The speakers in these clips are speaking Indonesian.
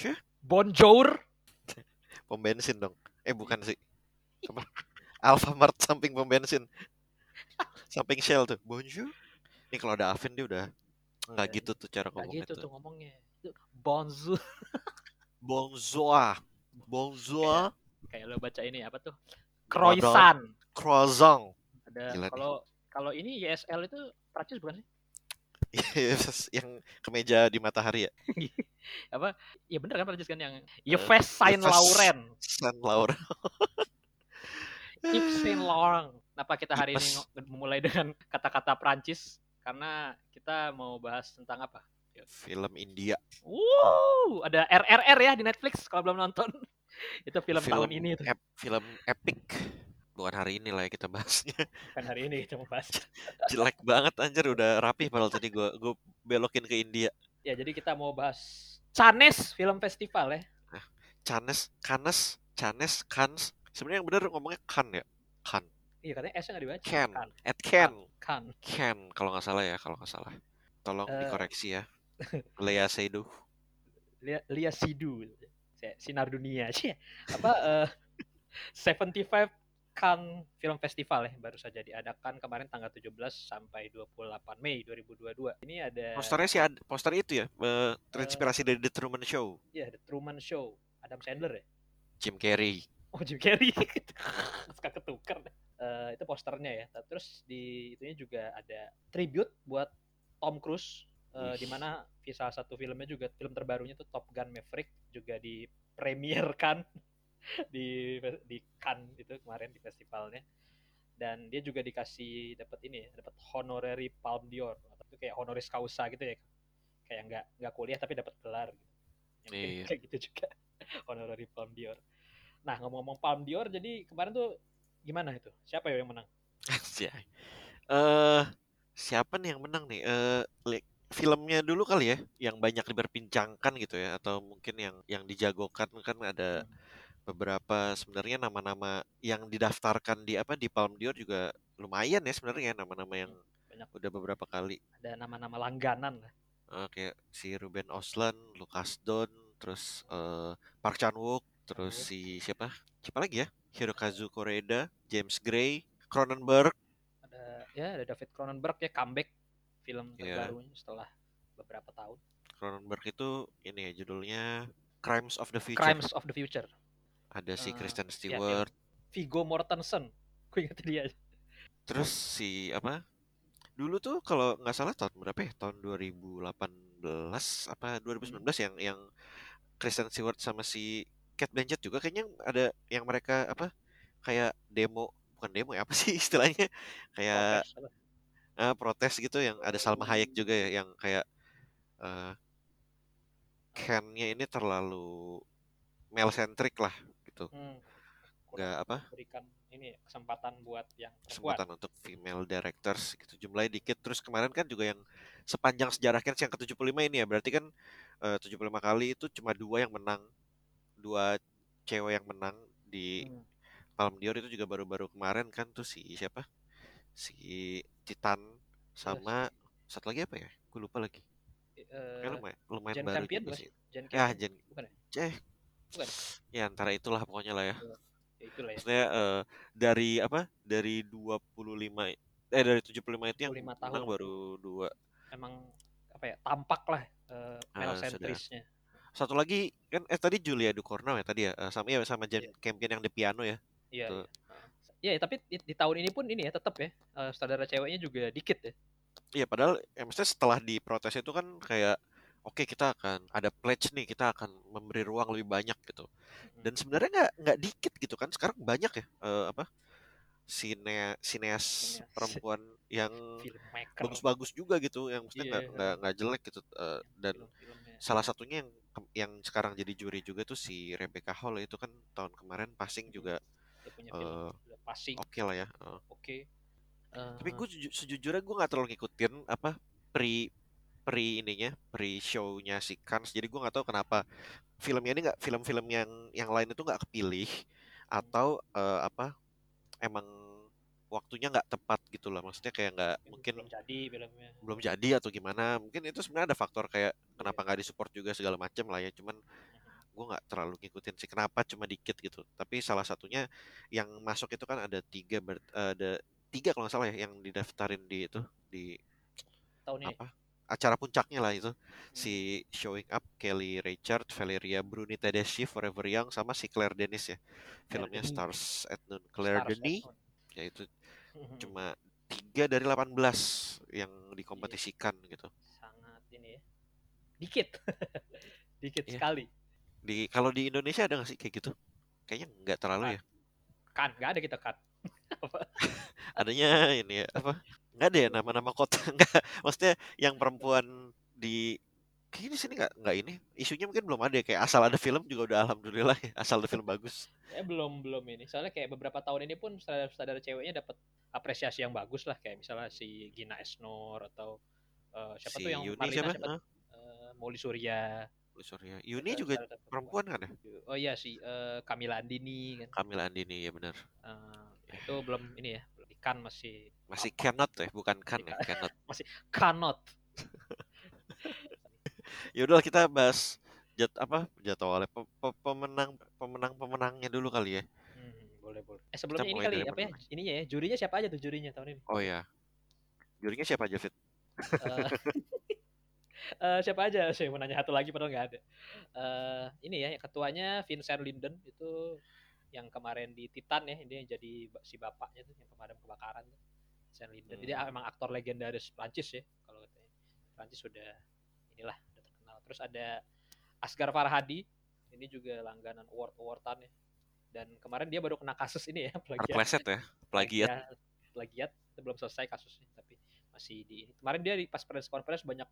Bonjour. Bonjour. Pom bensin dong. Eh bukan sih. Alfamart samping pom bensin. Samping Shell tuh. Bonjour. Ini kalau ada Aven dia udah nggak Ya, gitu tuh cara Kayak ngomong gitu itu. tuh ngomongnya. Bonjour. Bonjour. Bonjour. Kayak lo baca ini apa tuh? Croissant. Croissant. Ada kalau kalau ini YSL itu Prancis bukan sih? Yang kemeja di matahari ya. Apa? Ya bener kan Prancis kan yang Eh, Yves Saint Laurent. San Laura. Yves Saint Laurent. Kenapa kita hari ini memulai dengan kata-kata Prancis? Karena kita mau bahas tentang apa? Film India. Wow, ada RRR ya di Netflix kalau belum nonton. itu film, tahun ini tuh. ep- film epic. Bukan hari ini lah ya kita bahasnya. Bukan hari ini kita mau bahas. Jelek banget anjir udah rapi padahal tadi gua gua belokin ke India. Ya, jadi kita mau bahas Cannes Film Festival ya. Canes, Canes, Canes, Cannes. Sebenarnya yang benar ngomongnya Can ya. Can. Iya katanya S-nya nggak dibaca. Can. Kan. At Can. Kan. Can kalau nggak salah ya, kalau nggak salah. Tolong Eh. dikoreksi ya. Lea Seydoux. Lia, Lia Sidu. Si- Sinar dunia sih. Apa eh 75 Cannes Film Festival ya baru saja diadakan kemarin tanggal 17 sampai 28 Mei 2022. Ini ada Posternya sih ada, poster itu ya, eh, terinspirasi dari The Truman Show. ya The Truman Show. Adam Sandler ya. Jim Carrey. Oh Jim Carrey suka ketuker deh. Eh, itu posternya ya terus di itunya juga ada tribute buat Tom Cruise eh, di mana salah satu filmnya juga film terbarunya tuh Top Gun Maverick juga dipremierkan di di Cannes itu kemarin di festivalnya dan dia juga dikasih dapat ini ya dapat honorary Palme d'Or atau itu kayak honoris causa gitu ya kayak nggak nggak kuliah tapi dapat gelar gitu. Ya, mungkin Iya. kayak gitu juga honorary Palme d'Or Nah ngomong-ngomong Palme d'Or, jadi kemarin tuh gimana itu? Siapa ya yang menang? Eh siapa nih yang menang nih? Eh li- filmnya dulu kali ya, yang banyak diperbincangkan gitu ya, atau mungkin yang yang dijagokan kan ada beberapa sebenarnya nama-nama yang didaftarkan di apa di Palme d'Or juga lumayan ya sebenarnya nama-nama yang Banyak udah beberapa kali. ada nama-nama langganan lah. Eh, kayak si Ruben Ostlund, Lucas Don, terus eh, Park Chan Wook, terus Wook. si siapa? Siapa lagi ya? Hirokazu Koreeda, James Gray, Cronenberg, Ada ya ada David Cronenberg ya comeback film Iya. terbarunya setelah beberapa tahun. Cronenberg itu ini ya judulnya Crimes of the Future. Crimes of the Future. Ada si Eh, Kristen iya, Stewart, Viggo Mortensen. Gue inget dia. terus si apa? Dulu tuh kalau nggak salah tahun berapa ya? Tahun 2018 apa 2019 yang yang Kristen Stewart sama si Kate Blanchett juga kayaknya ada yang mereka apa kayak demo bukan demo ya apa sih istilahnya kayak Protes, eh, protes gitu yang ada Salma Hayek juga ya yang kayak eh Ken-nya ini terlalu male centric lah gitu. Hmm, nggak apa? berikan ini kesempatan buat yang perempuan. kesempatan untuk female directors gitu jumlahnya dikit. Terus kemarin kan juga yang sepanjang sejarah Ken yang ke-75 ini ya berarti kan eh, 75 kali itu cuma dua yang menang dua cewek yang menang di Hmm, Palme d'Or itu juga baru-baru kemarin kan tuh si siapa? Si Titan sama satu lagi apa ya? Gue lupa lagi. Eh, Kayak lumayan, lumayan Jane baru Campion juga sih. Jane ya Campion? Jen Bukan ya? eh Bukan. ya antara itulah pokoknya lah ya Ya, itulah ya. maksudnya eh, dari apa dari 25 eh dari 75 itu yang 75 menang tahun. baru dua Emang apa ya? Tampak lah eh, Ah, male centrisnya. satu lagi kan eh tadi Julia Ducournau ya tadi ya eh, sama ya sama Jane Campion yang di piano ya Iya. Betul. iya. Iya, tapi di, di tahun ini pun ini ya tetap ya eh, saudara ceweknya juga dikit ya. Iya padahal ya maksudnya setelah diprotes itu kan kayak oke kita akan ada pledge nih kita akan memberi ruang lebih banyak gitu dan sebenarnya nggak nggak dikit gitu kan sekarang banyak ya eh, apa sine sineas perempuan yang bagus-bagus juga gitu yang nggak Iya. nggak nggak jelek gitu eh, dan film-filmnya. salah satunya yang yang sekarang jadi juri juga tuh si Rebecca Hall itu kan tahun kemarin passing juga film eh, udah passing. oke lah ya eh. Oke. Eh, Tapi gue sejujurnya gue nggak terlalu ngikutin apa pre pre ininya pre shownya si Kans. Jadi gue nggak tahu kenapa filmnya ini nggak film-film yang yang lain itu nggak kepilih atau eh, apa emang waktunya nggak tepat gitu lah. Maksudnya kayak nggak mungkin belum jadi filmnya. belum jadi atau gimana. Mungkin itu sebenarnya ada faktor kayak kenapa nggak disupport juga segala macam lah ya. Cuman gue nggak terlalu ngikutin sih kenapa cuma dikit gitu tapi salah satunya yang masuk itu kan ada tiga ber, ada tiga kalau nggak salah ya yang didaftarin di itu di tahun ini apa acara puncaknya lah itu. Hmm. si Showing Up Kelly Richard Valeria Bruni Tedeschi Forever Young sama si Claire Denis ya. Filmnya. Stars at Noon. Claire Denis ya itu cuma tiga dari 18 yang dikompetisikan gitu. Sangat ini ya. Dikit. Dikit Iya. sekali. Di kalau di Indonesia ada nggak sih kayak gitu? Kayaknya nggak terlalu ya. Kan nggak ada kita kan adanya ini ya apa nggak ada ya nama-nama kota nggak. Maksudnya yang perempuan di kayaknya di sini nggak nggak ini. Isunya mungkin belum ada ya kayak asal ada film juga udah alhamdulillah ya asal ada film bagus. Ya belum belum ini. Soalnya kayak beberapa tahun ini pun saudara-saudara ceweknya dapat apresiasi yang bagus lah. Kayak misalnya si Gina Esnor atau eh, siapa si tuh yang Yuni Marlina siapa? siapa? Hah? Eh, Molly Surya. Oh, sorry ya Yuni juga saudara perempuan kan ya? Oh iya si eh, Kamila Andini kan. Kamila Andini ya benar. Eh, itu belum ini ya ikan masih masih cannot ya bukan kan ya cannot. Cannot. Ya udah kita bahas jat apa jadwalnya Pe- pe- pemenang pemenang pemenangnya dulu kali ya. Hmm, boleh boleh. Eh sebelumnya ini kali apa ya? ininya ya jurinya siapa aja tuh jurinya tahun ini? Oh ya jurinya siapa aja Fit? Eh, eh, siapa aja? Saya mau nanya satu lagi padahal nggak ada. Eh, ini ya ketuanya Vincent Linden itu yang kemarin di Titan ya ini yang jadi si bapaknya tuh yang kemarin kebakaran tuh Vincent Linden jadi Hmm. emang aktor legendaris Prancis ya kalau katanya Prancis sudah inilah udah terkenal. Terus ada Asghar Farhadi ini juga langganan award awardan ya. Dan kemarin dia baru kena kasus ini ya plagiat. Terpleset ya plagiat. Plagiat plagiat. Itu belum selesai kasusnya tapi masih di ini kemarin dia di pas press conference banyak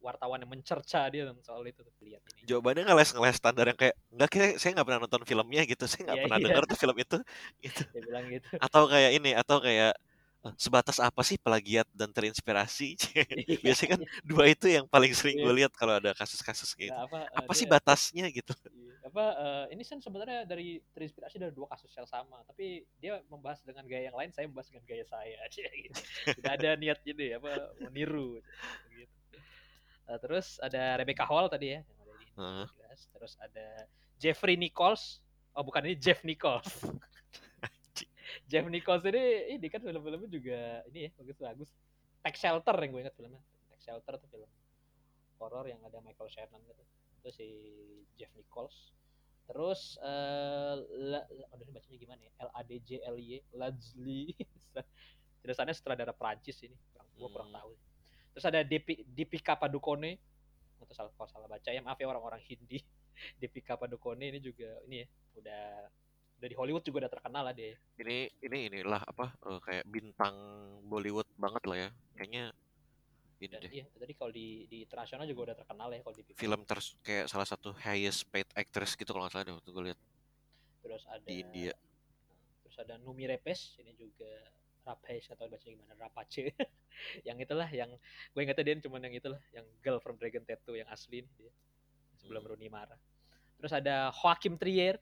wartawan yang mencerca dia soal itu tuh lihat ini. Jawabannya ngeles ngeles standar yang kayak nggak kayak saya nggak pernah nonton filmnya gitu. Saya nggak Iya, pernah iya. dengar tuh film itu gitu. Dia bilang gitu. Atau kayak ini atau kayak eh, sebatas apa sih plagiat dan terinspirasi? Biasanya kan dua itu yang paling sering gue Iya. lihat kalau ada kasus-kasus gitu. Nah, apa eh, apa sih dia- batasnya gitu? iya, apa eh, ini kan sebenarnya dari terinspirasi dari dua kasus yang sama tapi dia membahas dengan gaya yang lain saya membahas dengan gaya saya gitu. Tidak ada niat ini apa meniru gitu. Eh, terus ada Rebecca Hall tadi ya yang ada di jelas. terus ada Jeffrey Nichols. Oh bukan ini Jeff Nichols. Jeff Nichols ini ini kan film-filmnya juga ini ya bagus-bagus. Tax Shelter yang gue ingat filmnya. Tax Shelter tuh film horor yang ada Michael Shannon gitu. Itu si Jeff Nichols. Terus eh la- aduh ini bacanya gimana ya? L A D J L Y Lajli tulisannya sutradara Prancis ini kurang gue kurang Hmm. tahu terus ada Depi, Dipika Padukone. Atau salah kalau salah baca ya. Maaf ya orang-orang Hindi. Dipika Padukone ini juga ini ya udah udah di Hollywood juga udah terkenal lah dia. Ini ini inilah apa eh, kayak bintang Bollywood banget lah ya. Kayaknya ini dan deh. iya tadi kalau di di internasional juga udah terkenal ya kalau di film terus kayak salah satu highest paid actress gitu kalau nggak salah deh waktu gue lihat. Terus ada di India. terus ada Numi Repes ini juga Rapesh atau baca gimana Rapace. Yang itulah yang gue ingetnya dia cuma yang itulah yang Girl from Dragon Tattoo yang asli nih dia sebelum Hmm. Rooney Mara terus ada Joaquim Trier.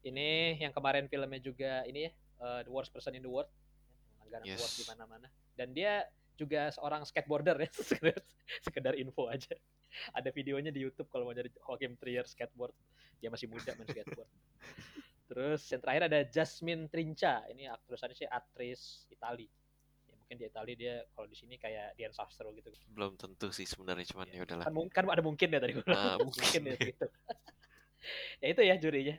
Ini yang kemarin filmnya juga ini ya eh, The Worst Person in the World. Langganan Yes. award di mana-mana. Dan dia juga seorang skateboarder ya sekedar, sekedar info aja. Ada videonya di YouTube kalau mau nyari Joaquim Trier skateboard. Dia masih muda main skateboard terus yang terakhir ada Jasmine Trinca. Ini aktrisannya sih aktris Itali. Ya, mungkin di Itali dia kalau di sini kayak Dian Sastro gitu. Belum tentu sih sebenarnya cuman ya udahlah. Kan, kan ada mungkin ya tadi. Gua bilang. Ah, mungkin ya gitu. Ya itu ya jurinya.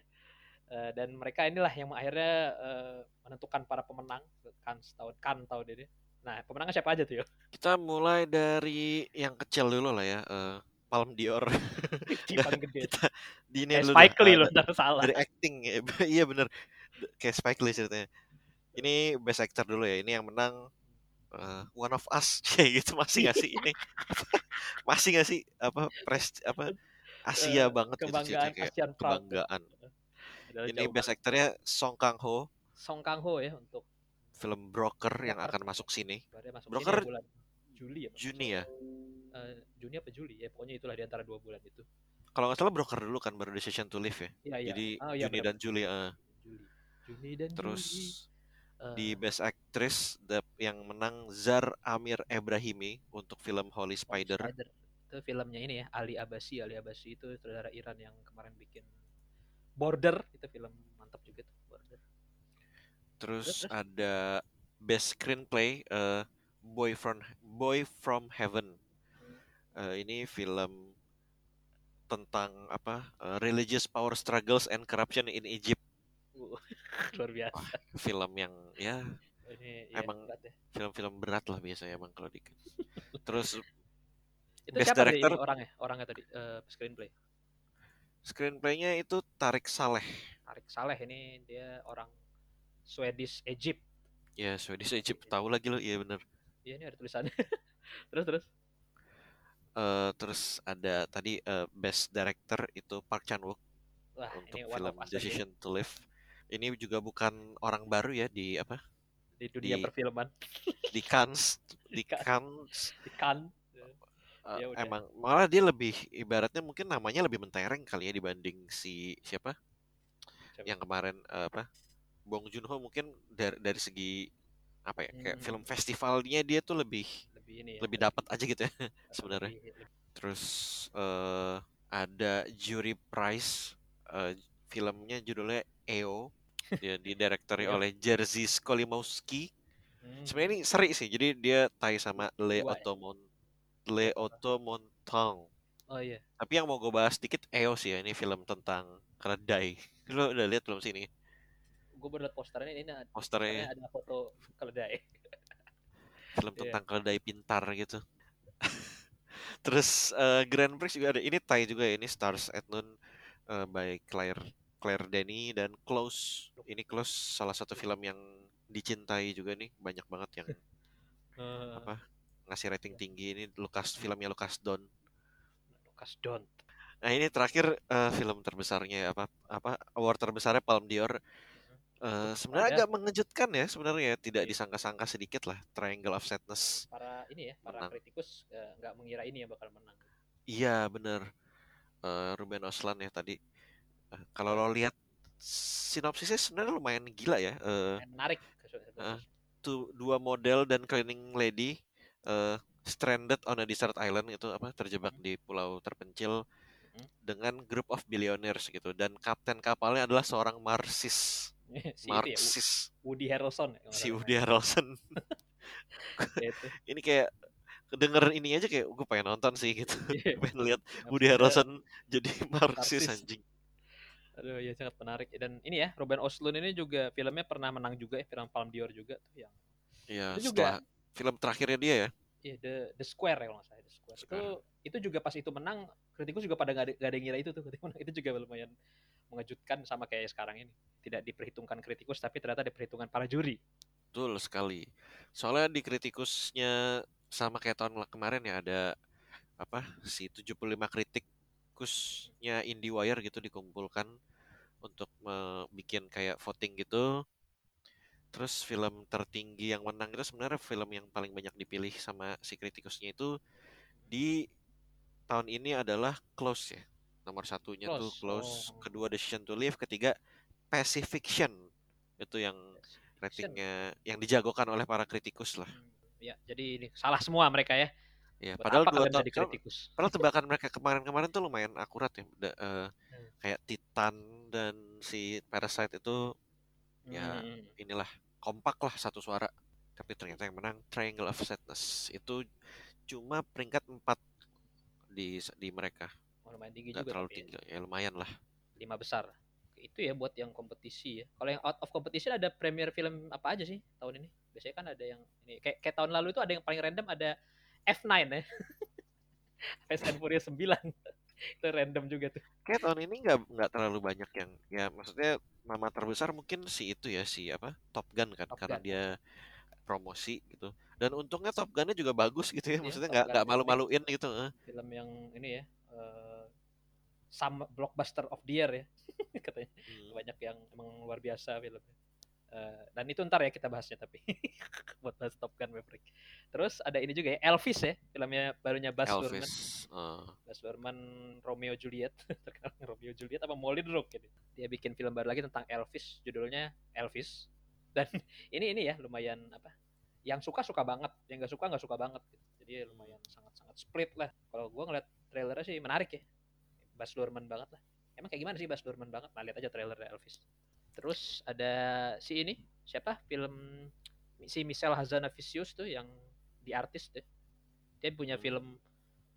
Eh, dan mereka inilah yang akhirnya eh, menentukan para pemenang kan tahun kan tahun ini. Nah pemenangnya siapa aja tuh ya kita mulai dari yang kecil dulu lah ya eh, Palm Dior. Gede. Kita di ini kayak Spike Lee eh, loh ntar salah. dari acting. Ya iya bener. Kayak Spike Lee ceritanya. Ini best actor dulu ya ini yang menang eh, One of Us. Kayak gitu masih gak sih ini? Masih gak sih apa pres apa Asia Eh, banget gitu kebanggaan ceritanya kayak Asian kebanggaan. Adalah ini best actornya Song Kang Ho Song Kang Ho ya untuk film Broker yang akan masuk sini. Masuk Broker sini bulan Juli ya Juni ya Eh, Juni apa Juli ya pokoknya itulah di antara dua bulan itu kalau nggak salah Broker dulu kan baru Decision to Live ya Iya iya jadi Oh, iya, Juni benar. dan Juli eh. Juli Juni dan terus Juli Eh, di Best Actress the- yang menang Zar Amir Ebrahimi untuk film Holy Spider. itu filmnya ini ya Ali Abasi Ali Abasi itu saudara Iran yang kemarin bikin Border itu film mantap juga tuh Border terus, terus? ada best screenplay uh, Boy from Boy from Heaven. Uh, ini film tentang apa uh, religious power struggles and corruption in Egypt. Uh, luar biasa. Wah, film yang ya ini, ya, emang ya. film-film berat lah biasanya emang kalau di terus itu best siapa director? orangnya? Orangnya tadi uh, screenplay. Screenplaynya itu Tarik Saleh. Tarik Saleh ini dia orang Swedish Egypt. Ya Swedish Egypt tahu lagi lo iya bener. Iya ini ada tulisannya. Terus terus Uh, terus ada tadi uh, best director itu Park Chan Wook Wah, untuk film Decision to Live. Ini juga bukan orang baru ya di apa? Di dunia di, perfilman. Di Cannes, di Cannes. Di Cannes. Uh, ya emang malah dia lebih ibaratnya mungkin namanya lebih mentereng kali ya dibanding si siapa? siapa? Yang kemarin uh, apa? Bong Joon Ho mungkin dari dari segi apa ya kayak hmm. film festivalnya dia tuh lebih lebih ini ya, lebih dapat aja gitu ya sebenarnya. terus uh, ada jury prize uh, filmnya judulnya EO dia didirektori iya. oleh Jerzy Skolimowski. Hmm. sebenarnya ini seri sih jadi dia tie sama Le ya? Ottomon Le Ottomontang oh iya. Tapi yang mau gue bahas dikit EO sih ya ini film tentang keledai. Lo udah lihat belum sini gue baru liat posternya ini ada, posternya. ada foto keledai film iya. tentang yeah. keledai pintar gitu. Terus uh, Grand Prix juga ada ini Thai juga ya ini Stars at Noon uh, by Claire Claire Denny dan Close. Ini Close salah satu film yang dicintai juga nih banyak banget yang uh, apa ngasih rating tinggi ini Lucas filmnya Lucas Don Lucas Don nah ini terakhir uh, film terbesarnya apa apa award terbesarnya Palme d'Or Uh, sebenarnya agak mengejutkan ya sebenarnya tidak iya. disangka-sangka sedikit lah Triangle of Sadness. Para ini ya, para menang. kritikus eh, nggak uh, mengira ini yang bakal menang. Iya benar. Uh, Ruben Oslan ya tadi. Uh, kalau lo lihat sinopsisnya sebenarnya lumayan gila ya. Uh, menarik. Uh, tuh dua model dan cleaning lady uh, stranded on a desert island itu apa terjebak hmm. di pulau terpencil hmm. dengan group of billionaires gitu dan kapten kapalnya adalah seorang Marxis si Marxis. Ya, Woody Harrelson. Ya, si Woody Harrelson. ini kayak kedengeran ini aja kayak gue pengen nonton sih gitu. Yeah. pengen lihat Woody Harrelson jadi Marxis, anjing. Aduh ya sangat menarik dan ini ya Ruben Oslund ini juga filmnya pernah menang juga ya film Palme d'Or juga tuh yang. Iya. Juga film terakhirnya dia ya. Iya The The Square ya kalau nggak salah The Square. Square. Itu itu juga pas itu menang kritikus juga pada gak ada, gak ada yang ngira itu tuh itu juga lumayan mengejutkan sama kayak sekarang ini. Tidak diperhitungkan kritikus tapi ternyata diperhitungkan para juri. Betul sekali. Soalnya di kritikusnya sama kayak tahun kemarin ya ada apa si 75 kritikusnya IndieWire gitu dikumpulkan untuk bikin kayak voting gitu. Terus film tertinggi yang menang itu sebenarnya film yang paling banyak dipilih sama si kritikusnya itu di tahun ini adalah Close ya nomor satunya close. tuh close oh. kedua decision to live ketiga pacifiction itu yang ratingnya yang dijagokan oleh para kritikus lah hmm, ya jadi ini salah semua mereka ya ya padahal dua tahun kritikus padahal tebakan mereka kemarin-kemarin tuh lumayan akurat ya da, uh, hmm. kayak Titan dan si Parasite itu ya hmm. inilah kompak lah satu suara tapi ternyata yang menang Triangle of Sadness itu cuma peringkat empat di di mereka lumayan tinggi Gak juga. terlalu ya. tinggi, ya lumayan lah. Lima besar. Itu ya buat yang kompetisi ya. Kalau yang out of competition ada premier film apa aja sih tahun ini? Biasanya kan ada yang ini kayak, kayak tahun lalu itu ada yang paling random ada F9 ya. Fast and Furious 9. itu random juga tuh. Kayak tahun ini nggak nggak terlalu banyak yang ya maksudnya nama terbesar mungkin si itu ya si apa Top Gun kan Top karena Gun. dia promosi gitu dan untungnya Top Gunnya juga bagus gitu ya iya, maksudnya nggak nggak malu-maluin gitu film yang ini ya uh, sama blockbuster of the year ya katanya hmm. banyak yang emang luar biasa filmnya uh, dan itu ntar ya kita bahasnya tapi buat bahas Top Gun Maverick terus ada ini juga ya Elvis ya filmnya barunya Baz Luhrmann uh. Baz Luhrmann Romeo Juliet terkenal Romeo Juliet apa Moulin Rouge gitu dia bikin film baru lagi tentang Elvis judulnya Elvis dan ini ini ya lumayan apa yang suka suka banget yang nggak suka nggak suka banget gitu. jadi lumayan sangat sangat Split lah. Kalau gue ngeliat trailernya sih menarik ya. Bas Luhrmann banget lah. Emang kayak gimana sih Bas Luhrmann banget? Nah, lihat aja trailer Elvis. Terus ada si ini, siapa? Film si Michelle Hazanavicius tuh yang di artis tuh. Dia punya Hmm. film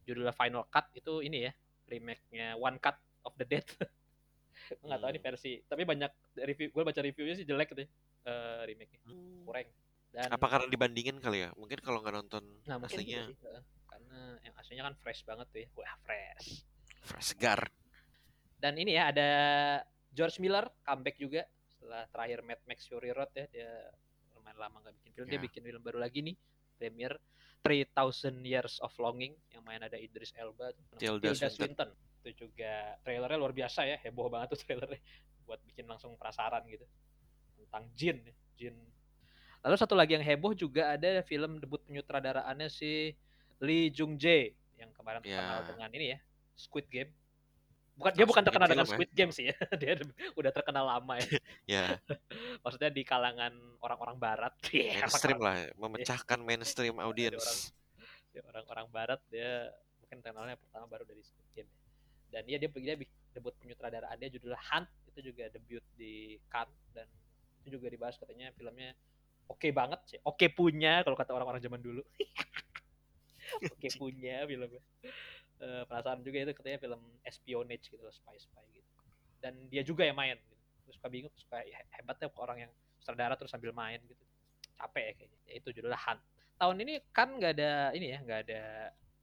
judulnya Final Cut itu ini ya, remake-nya One Cut of the Dead. gue nggak tahu ini Hmm. versi, tapi banyak review gue baca reviewnya sih jelek gitu ya, eh, remake-nya kurang. Dan Apa karena dibandingin kali ya? Mungkin kalau nggak nonton nah aslinya sih, karena yang aslinya kan fresh banget tuh ya, wah fresh. Fresh segar. Dan ini ya ada George Miller comeback juga setelah terakhir Mad Max Fury Road ya dia lumayan lama nggak bikin film dia Ya. bikin film baru lagi nih premier 3000 Years of Longing yang main ada Idris Elba Tilda Swinton. itu juga trailernya luar biasa ya heboh banget tuh trailernya buat bikin langsung penasaran gitu tentang Jin ya, Jin lalu satu lagi yang heboh juga ada film debut penyutradaraannya si Lee Jung Jae yang kemarin Ya. terkenal dengan ini ya Squid Game. Bukan dia bukan terkenal dengan ya. Squid Game sih ya. Dia udah terkenal lama ya. Ya, maksudnya di kalangan orang-orang barat. Iya, mainstream lah, memecahkan mainstream audience. ya, orang-orang barat dia mungkin kenalnya pertama baru dari Squid Game ya. dan dia dia dia debut penyutradaraan dia judulnya Hunt itu juga debut di Cannes dan itu juga dibahas katanya filmnya oke banget sih. Oke punya kalau kata orang-orang zaman dulu. Oke punya filmnya Eh, penasaran juga itu katanya film espionage gitu spy spy gitu. Dan dia juga yang main gitu. terus suka bingung suka ya, hebatnya orang yang sutradara terus sambil main gitu. Capek ya kayaknya. Ya, itu judulnya Hunt. Tahun ini kan nggak ada ini ya nggak ada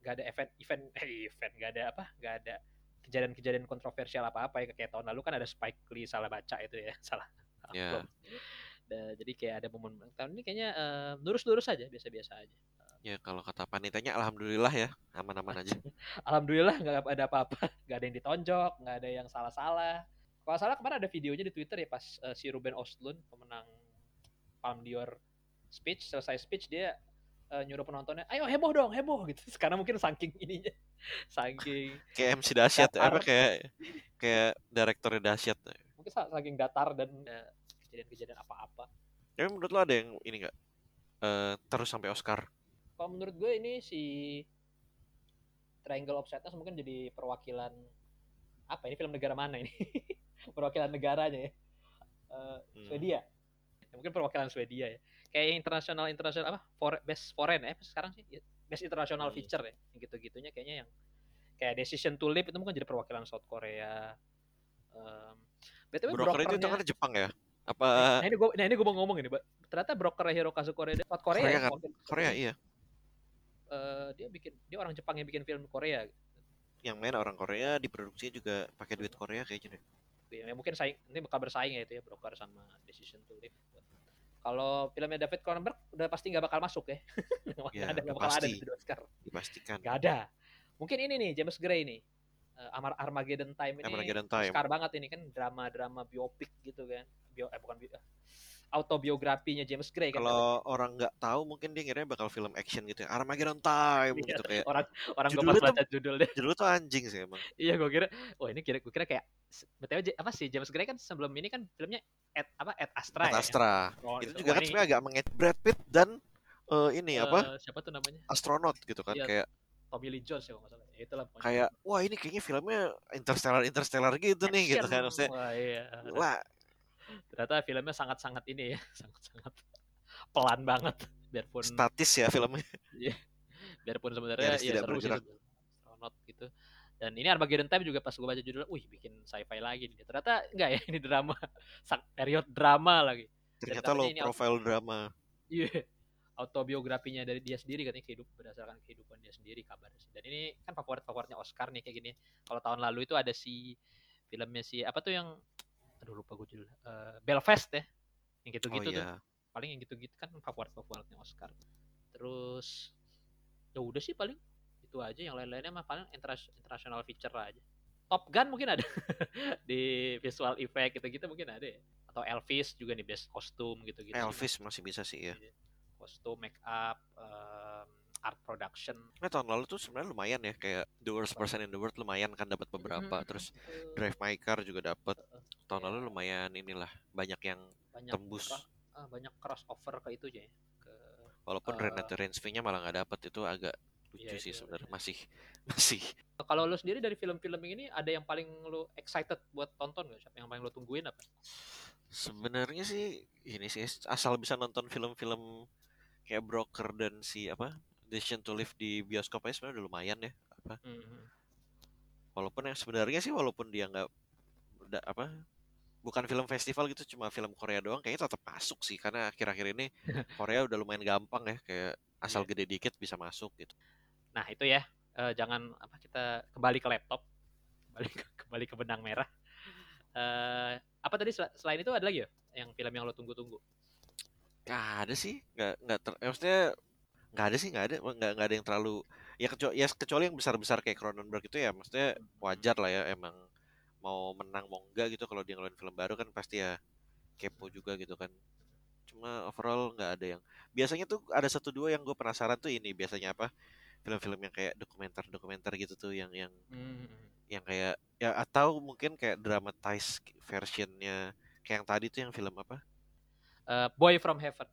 nggak ada event event eh, event nggak ada apa nggak ada kejadian-kejadian kontroversial apa-apa ya kayak tahun lalu kan ada Spike Lee salah baca itu ya salah. Da- jadi kayak ada momen tahun ini kayaknya eh, lurus-lurus aja biasa-biasa aja Ya kalau kata panitanya alhamdulillah ya, aman-aman aja. alhamdulillah nggak ada apa-apa nggak ada yang ditonjok nggak ada yang salah-salah kalau salah kemarin ada videonya di Twitter ya pas eh, si Ruben Ostlund pemenang Palme d'Or speech selesai speech dia eh, nyuruh penontonnya ayo heboh dong heboh gitu karena mungkin saking ininya saking Kayak MC dahsyat, apa kayak kayak direkturnya dahsyat. mungkin sa- saking datar dan eh, kejadian-kejadian apa-apa Tapi menurut lo ada yang ini nggak? Eh, terus sampai Oscar. Kalau menurut gue ini si Triangle of Sadness mungkin jadi perwakilan apa ini film negara mana ini perwakilan negaranya ya Eh, Hmm. Swedia Ya, mungkin perwakilan Swedia ya kayak internasional internasional apa For, best foreign ya sekarang sih Ya, best international Hmm. feature ya yang gitu-gitunya kayaknya yang kayak Decision to Live itu mungkin jadi perwakilan South Korea um, btw Broker itu, kan Jepang ya? Apa nah ini gue nah ini gue mau ngomong ini ternyata broker Hirokazu Korea South Korea, Korea ya, kan? Korea iya. Eh, dia bikin dia orang Jepang yang bikin film Korea. Yang main orang Korea, diproduksi juga pakai duit Korea kayaknya deh. ya, mungkin saing ini bakal bersaing ya itu ya broker sama Decision to Live kalau filmnya David Cronenberg udah pasti nggak bakal masuk ya. Nggak Ya, ada nggak bakal ada di Oscar. Dipastikan. nggak ada. Mungkin ini nih James Gray nih. Eh, Amar Armageddon Time ini Armageddon Time. Oscar banget ini kan drama-drama biopik gitu kan. Bio, eh bukan bio, eh, autobiografinya James Gray kan Kalau orang nggak tahu mungkin dia ngira bakal film action gitu ya. Armageddon Time Iya. gitu kayak. orang orang gue Judulnya pas baca judulnya Judul tuh anjing sih emang. iya gue kira wah ini kira gue kira kayak btw apa sih James Gray kan sebelum ini kan filmnya Ed apa Ed Astra Ad ya Astra. Oh, itu itu- juga wah, kan ini- sebenarnya agak mengait Brad Pitt dan eh, ini apa Eh, siapa tuh namanya astronot gitu kan Iya. kayak Tommy Lee Jones ya kalau salah ya, itulah pokoknya. kayak wah ini kayaknya filmnya interstellar interstellar gitu nih gitu Action. kan maksudnya wah iya wah ternyata filmnya sangat-sangat ini ya sangat-sangat pelan banget. Biarpun statis ya filmnya. Biarpun sebenarnya ya tidak seru sih bergerak. sebenarnya. astronot gitu. Dan ini Armageddon Time juga pas gue baca judulnya wih bikin sci-fi lagi nih. Ternyata enggak ya ini drama. Period drama lagi. Ternyata ini profile drama. Iya. Autobiografinya dari dia sendiri katanya kehidup berdasarkan kehidupan dia sendiri kabarnya sih. Dan ini kan favorit favoritnya Oscar nih kayak gini. Kalau tahun lalu itu ada si filmnya si apa tuh yang aduh lupa gue judul Eh, Belfast ya yang oh gitu-gitu tuh. Iya paling yang gitu-gitu kan favorit favoritnya Oscar. Terus ya udah sih paling itu aja yang lain-lainnya mah paling international feature aja. Top Gun mungkin ada. Di visual effect gitu-gitu mungkin ada ya. Atau Elvis juga nih best kostum gitu-gitu Elvis masih bisa sih ya kostum make up em, art production nah tahun lalu tuh sebenarnya lumayan ya kayak The Worst Person in the World lumayan kan dapat beberapa Mhm, terus Drive My Car juga dapat tahun Iya. lalu lumayan inilah banyak yang banyak tembus ah, banyak crossover ke itu aja ya ke walaupun Eh. Renate Reinsve nya malah nggak dapat itu agak lucu Iya, sih itu sebenarnya lucu. masih masih Kalau lu sendiri dari film-film ini ada yang paling lu excited buat tonton nggak? Siapa yang paling lu tungguin apa? sebenarnya sih ini sih asal bisa nonton film-film kayak Broker dan si apa Decision to Live di bioskop aja sebenarnya udah lumayan ya apa Hmm. walaupun yang sebenarnya sih walaupun dia nggak apa bukan film festival gitu cuma film Korea doang kayaknya tetap masuk sih karena akhir-akhir ini Korea udah lumayan gampang ya kayak asal Iya. gede dikit bisa masuk gitu Nah itu ya, eh, jangan apa kita kembali ke laptop, kembali ke, kembali ke benang merah. Eh, apa tadi sel- selain itu ada lagi ya, yang film yang lo tunggu-tunggu? Gak ada sih, nggak nggak ter, eh, maksudnya nggak ada sih nggak ada, nggak nggak ada yang terlalu ya kecuali ya kecuali yang besar-besar kayak Cronenberg itu ya, maksudnya wajar lah ya emang mau menang mau enggak gitu kalau dia ngeluarin film baru kan pasti ya kepo juga gitu kan. Cuma overall nggak ada yang biasanya tuh ada satu dua yang gue penasaran tuh ini biasanya apa film-film yang kayak dokumenter-dokumenter gitu tuh yang yang Hmm. yang kayak ya atau mungkin kayak dramatized versionnya kayak yang tadi tuh yang film apa? Eh, Boy from Heaven,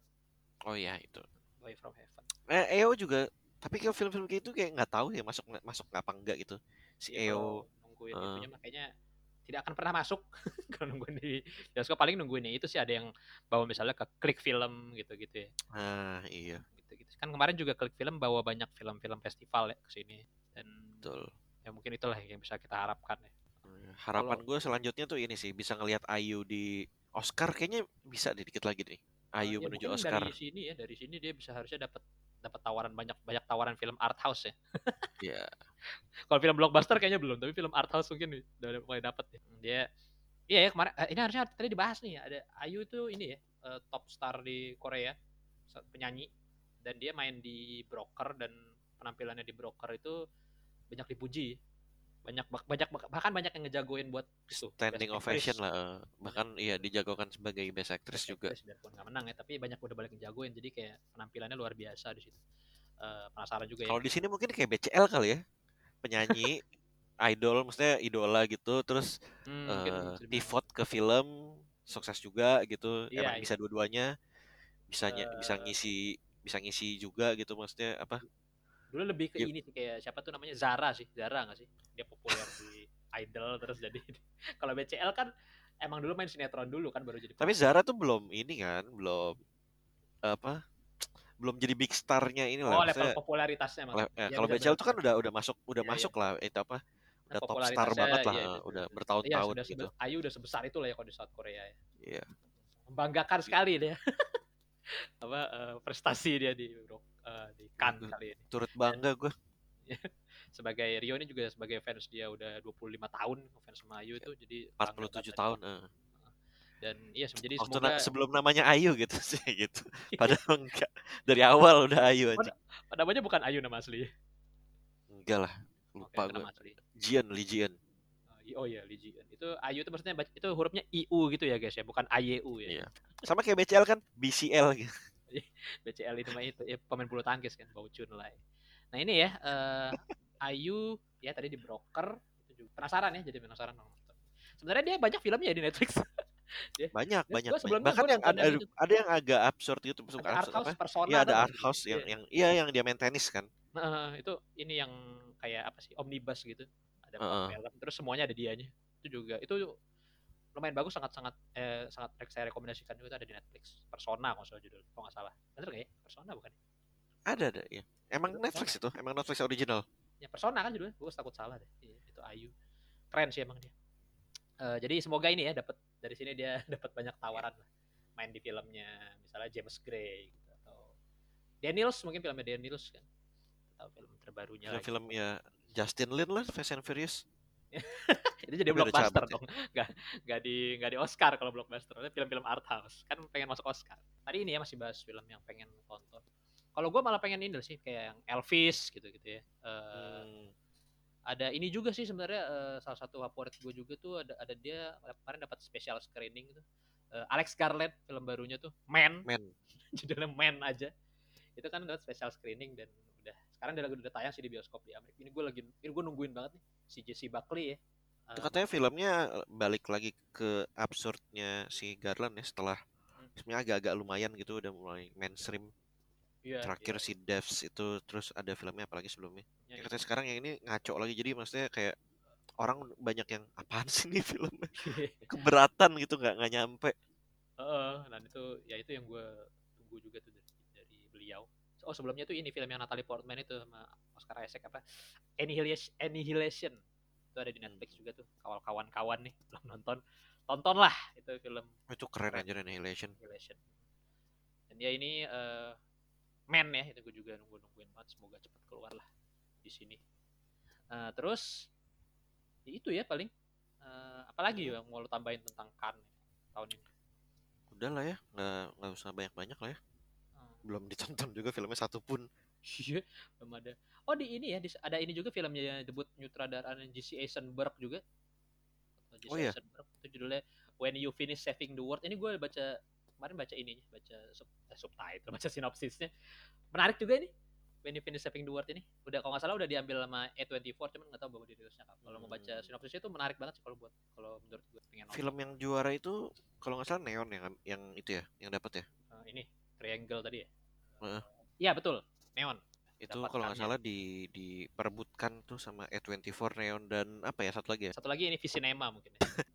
Oh iya itu. Boy from Heaven. Eh, EO juga. Tapi kalau film-film kayak itu kayak nggak tahu ya masuk masuk apa enggak gitu. Si Ya, EO nungguin Heeh. itunya makanya tidak akan pernah masuk. Kalau nungguin di bioskop paling nungguinnya itu sih ada yang bawa misalnya ke klik film gitu-gitu ya. ah iya. Gitu-gitu. Kan kemarin juga klik film bawa banyak film-film festival ya ke sini. Dan betul. ya mungkin itulah yang bisa kita harapkan ya. harapan gue selanjutnya tuh ini sih bisa ngelihat Ayu di Oscar kayaknya bisa deh dikit lagi nih. Ayu Ya, menuju Oscar. dari sini ya dari sini dia bisa harusnya dapat dapat tawaran banyak banyak tawaran film art house ya. Ya kalau film blockbuster kayaknya belum tapi film art house mungkin udah mulai dapat ya. Dia iya ya kemarin eh, ini harusnya tadi dibahas nih ada Ayu itu ini ya eh, top star di Korea penyanyi. Dan dia main di broker dan penampilannya di broker itu banyak dipuji banyak banyak bahkan banyak yang ngejagoin buat itu standing ovation lah eh. bahkan iya dijagokan sebagai best actress Best juga Actress, biarpun nggak menang ya tapi banyak udah balik ngejagoin jadi kayak penampilannya luar biasa di situ Eh, penasaran juga kalau ya di sini mungkin kayak BCL kali ya penyanyi idol maksudnya idola gitu terus Hmm, bisa dibilang. pivot ke film sukses juga gitu Iya, emang iya. bisa dua-duanya bisa ny- bisa ngisi bisa ngisi juga gitu maksudnya apa dulu lebih ke Yuk. ini sih kayak siapa tuh namanya Zara sih Zara nggak sih dia populer di Idol terus jadi kalau BCL kan emang dulu main sinetron dulu kan baru jadi tapi Zara tuh belum ini kan belum apa belum jadi big starnya ini lah oh level maksudnya popularitasnya le- ya, Iya, kalau BCL tuh kan udah udah masuk udah Iya, iya. masuk lah itu apa Nah, udah top star banget lah iya, betul, udah. Iya, bertahun-tahun sudah gitu Ayu udah sebesar itu lah ya kalau di South Korea ya. iya Membanggakan sekali dia. apa eh, prestasi dia di Euro- eh, di Cannes kali ini. turut bangga gue Sebagai Rio ini juga sebagai fans dia udah 25 tahun fans sama Ayu itu jadi bangga 47 banget. tahun eh. Dan iya jadi Waktu semoga na- sebelum namanya Ayu gitu sih gitu padahal enggak dari awal udah Ayu aja namanya bukan Ayu nama asli. enggak lah Oke, lupa gue nama asli. Jian Lee Jian Uh, Oh iya, Liji. Itu Ayu itu maksudnya itu hurufnya IU gitu ya guys ya, bukan AYU ya. Iya. sama kayak BCL kan BCL gitu BCL itu mah itu ya, pemain bulu tangkis kan, Bau Chun Lai. Nah ini ya, eh Ayu ya tadi di broker itu juga penasaran ya, jadi penasaran nonton. Sebenarnya dia banyak filmnya ya di Netflix. banyak Gua banyak, banyak. sebelumnya bahkan yang ada itu. ada yang agak absurd gitu bukan Ada art absurd house apa persona. Iya ada art house yang Iya. yang iya yang dia main tenis kan Nah, itu ini yang kayak apa sih omnibus gitu. Ada empat Heeh. film, terus semuanya ada dianya. Itu juga itu lumayan bagus sangat sangat eh, sangat saya rekomendasikan juga itu ada di Netflix. Persona kalau salah judul, kalau nggak salah. Bener nggak ya? Persona bukan? ada ada ya emang Itu Netflix itu emang Netflix original Ya Persona kan judulnya, gue takut salah deh. Iya, itu Ayu. Keren sih emang dia. Eh, jadi semoga ini ya dapat dari sini dia dapat banyak tawaran lah. Main di filmnya misalnya James Gray gitu atau Daniels mungkin filmnya Daniels kan. Atau film terbarunya lagi. film-film ya Justin Lin lah Fast and Furious Itu jadi blockbuster ya. dong. Gak, gak di gak di Oscar kalau blockbuster. Itu film-film art house. Kan pengen masuk Oscar. Tadi ini ya masih bahas film yang pengen tonton. Kalau gue malah pengen ini sih kayak yang Elvis gitu-gitu ya. Eh, Hmm, ada ini juga sih sebenarnya eh, salah satu favorit gue juga tuh ada ada dia kemarin dapat special screening tuh Eh, Alex Garland film barunya tuh Man men judulnya Man aja itu kan dapat special screening dan udah sekarang udah udah tayang sih di bioskop di Amerika ini gue lagi ini gue nungguin banget nih si Jesse Buckley ya itu Eh, katanya filmnya balik lagi ke absurdnya si Garland ya setelah Hmm. sebenarnya agak-agak lumayan gitu udah mulai mainstream. Iya, terakhir iya, si Devs itu terus ada filmnya apalagi sebelumnya. Iya, ya itu. katanya sekarang yang ini ngaco lagi jadi maksudnya kayak orang banyak yang apaan sih nih filmnya keberatan gitu nggak nggak nyampe. Heeh, dan itu ya itu yang gue tunggu juga tuh dari, dari beliau. Oh sebelumnya tuh ini film yang Natalie Portman itu sama Oscar Isaac apa? Annihilation, Annihilation itu ada di Hmm. Netflix juga tuh kawal kawan-kawan nih belum nonton tontonlah itu film. Itu keren aja Annihilation. Annihilation. Dan dia ini eh, Man ya itu gue juga nunggu nungguin banget semoga cepat keluar lah di sini. Eh, terus ya itu ya paling. Eh, apalagi Hmm. yang mau lo tambahin tentang Kan tahun ini? Udah lah ya nggak nggak usah banyak banyak lah ya. Hmm. belum ditonton juga filmnya satu pun Iya, belum ada. Oh di ini ya, di- ada ini juga filmnya debut nyutradaraan Jesse Eisenberg juga. Atau Jesse Oh iya? Eisenberg itu judulnya When You Finish Saving the World. Ini gue baca kemarin baca ininya, baca sub, eh, subtitle, baca sinopsisnya. Menarik juga ini. When You Finish Saving the World ini. Udah kalau nggak salah udah diambil sama A24, cuman nggak tahu baru dirilisnya kapan. Kalau mau baca Hmm. sinopsisnya itu menarik banget sih kalau buat kalau menurut gue pengen nonton. film yang juara itu kalau nggak salah Neon yang yang itu ya yang dapat ya Eh, ini Triangle tadi ya. Heeh. Iya betul, Neon. itu kalau nggak salah di diperebutkan tuh sama A24 Neon dan apa ya satu lagi ya Satu lagi ini Visinema mungkin ya.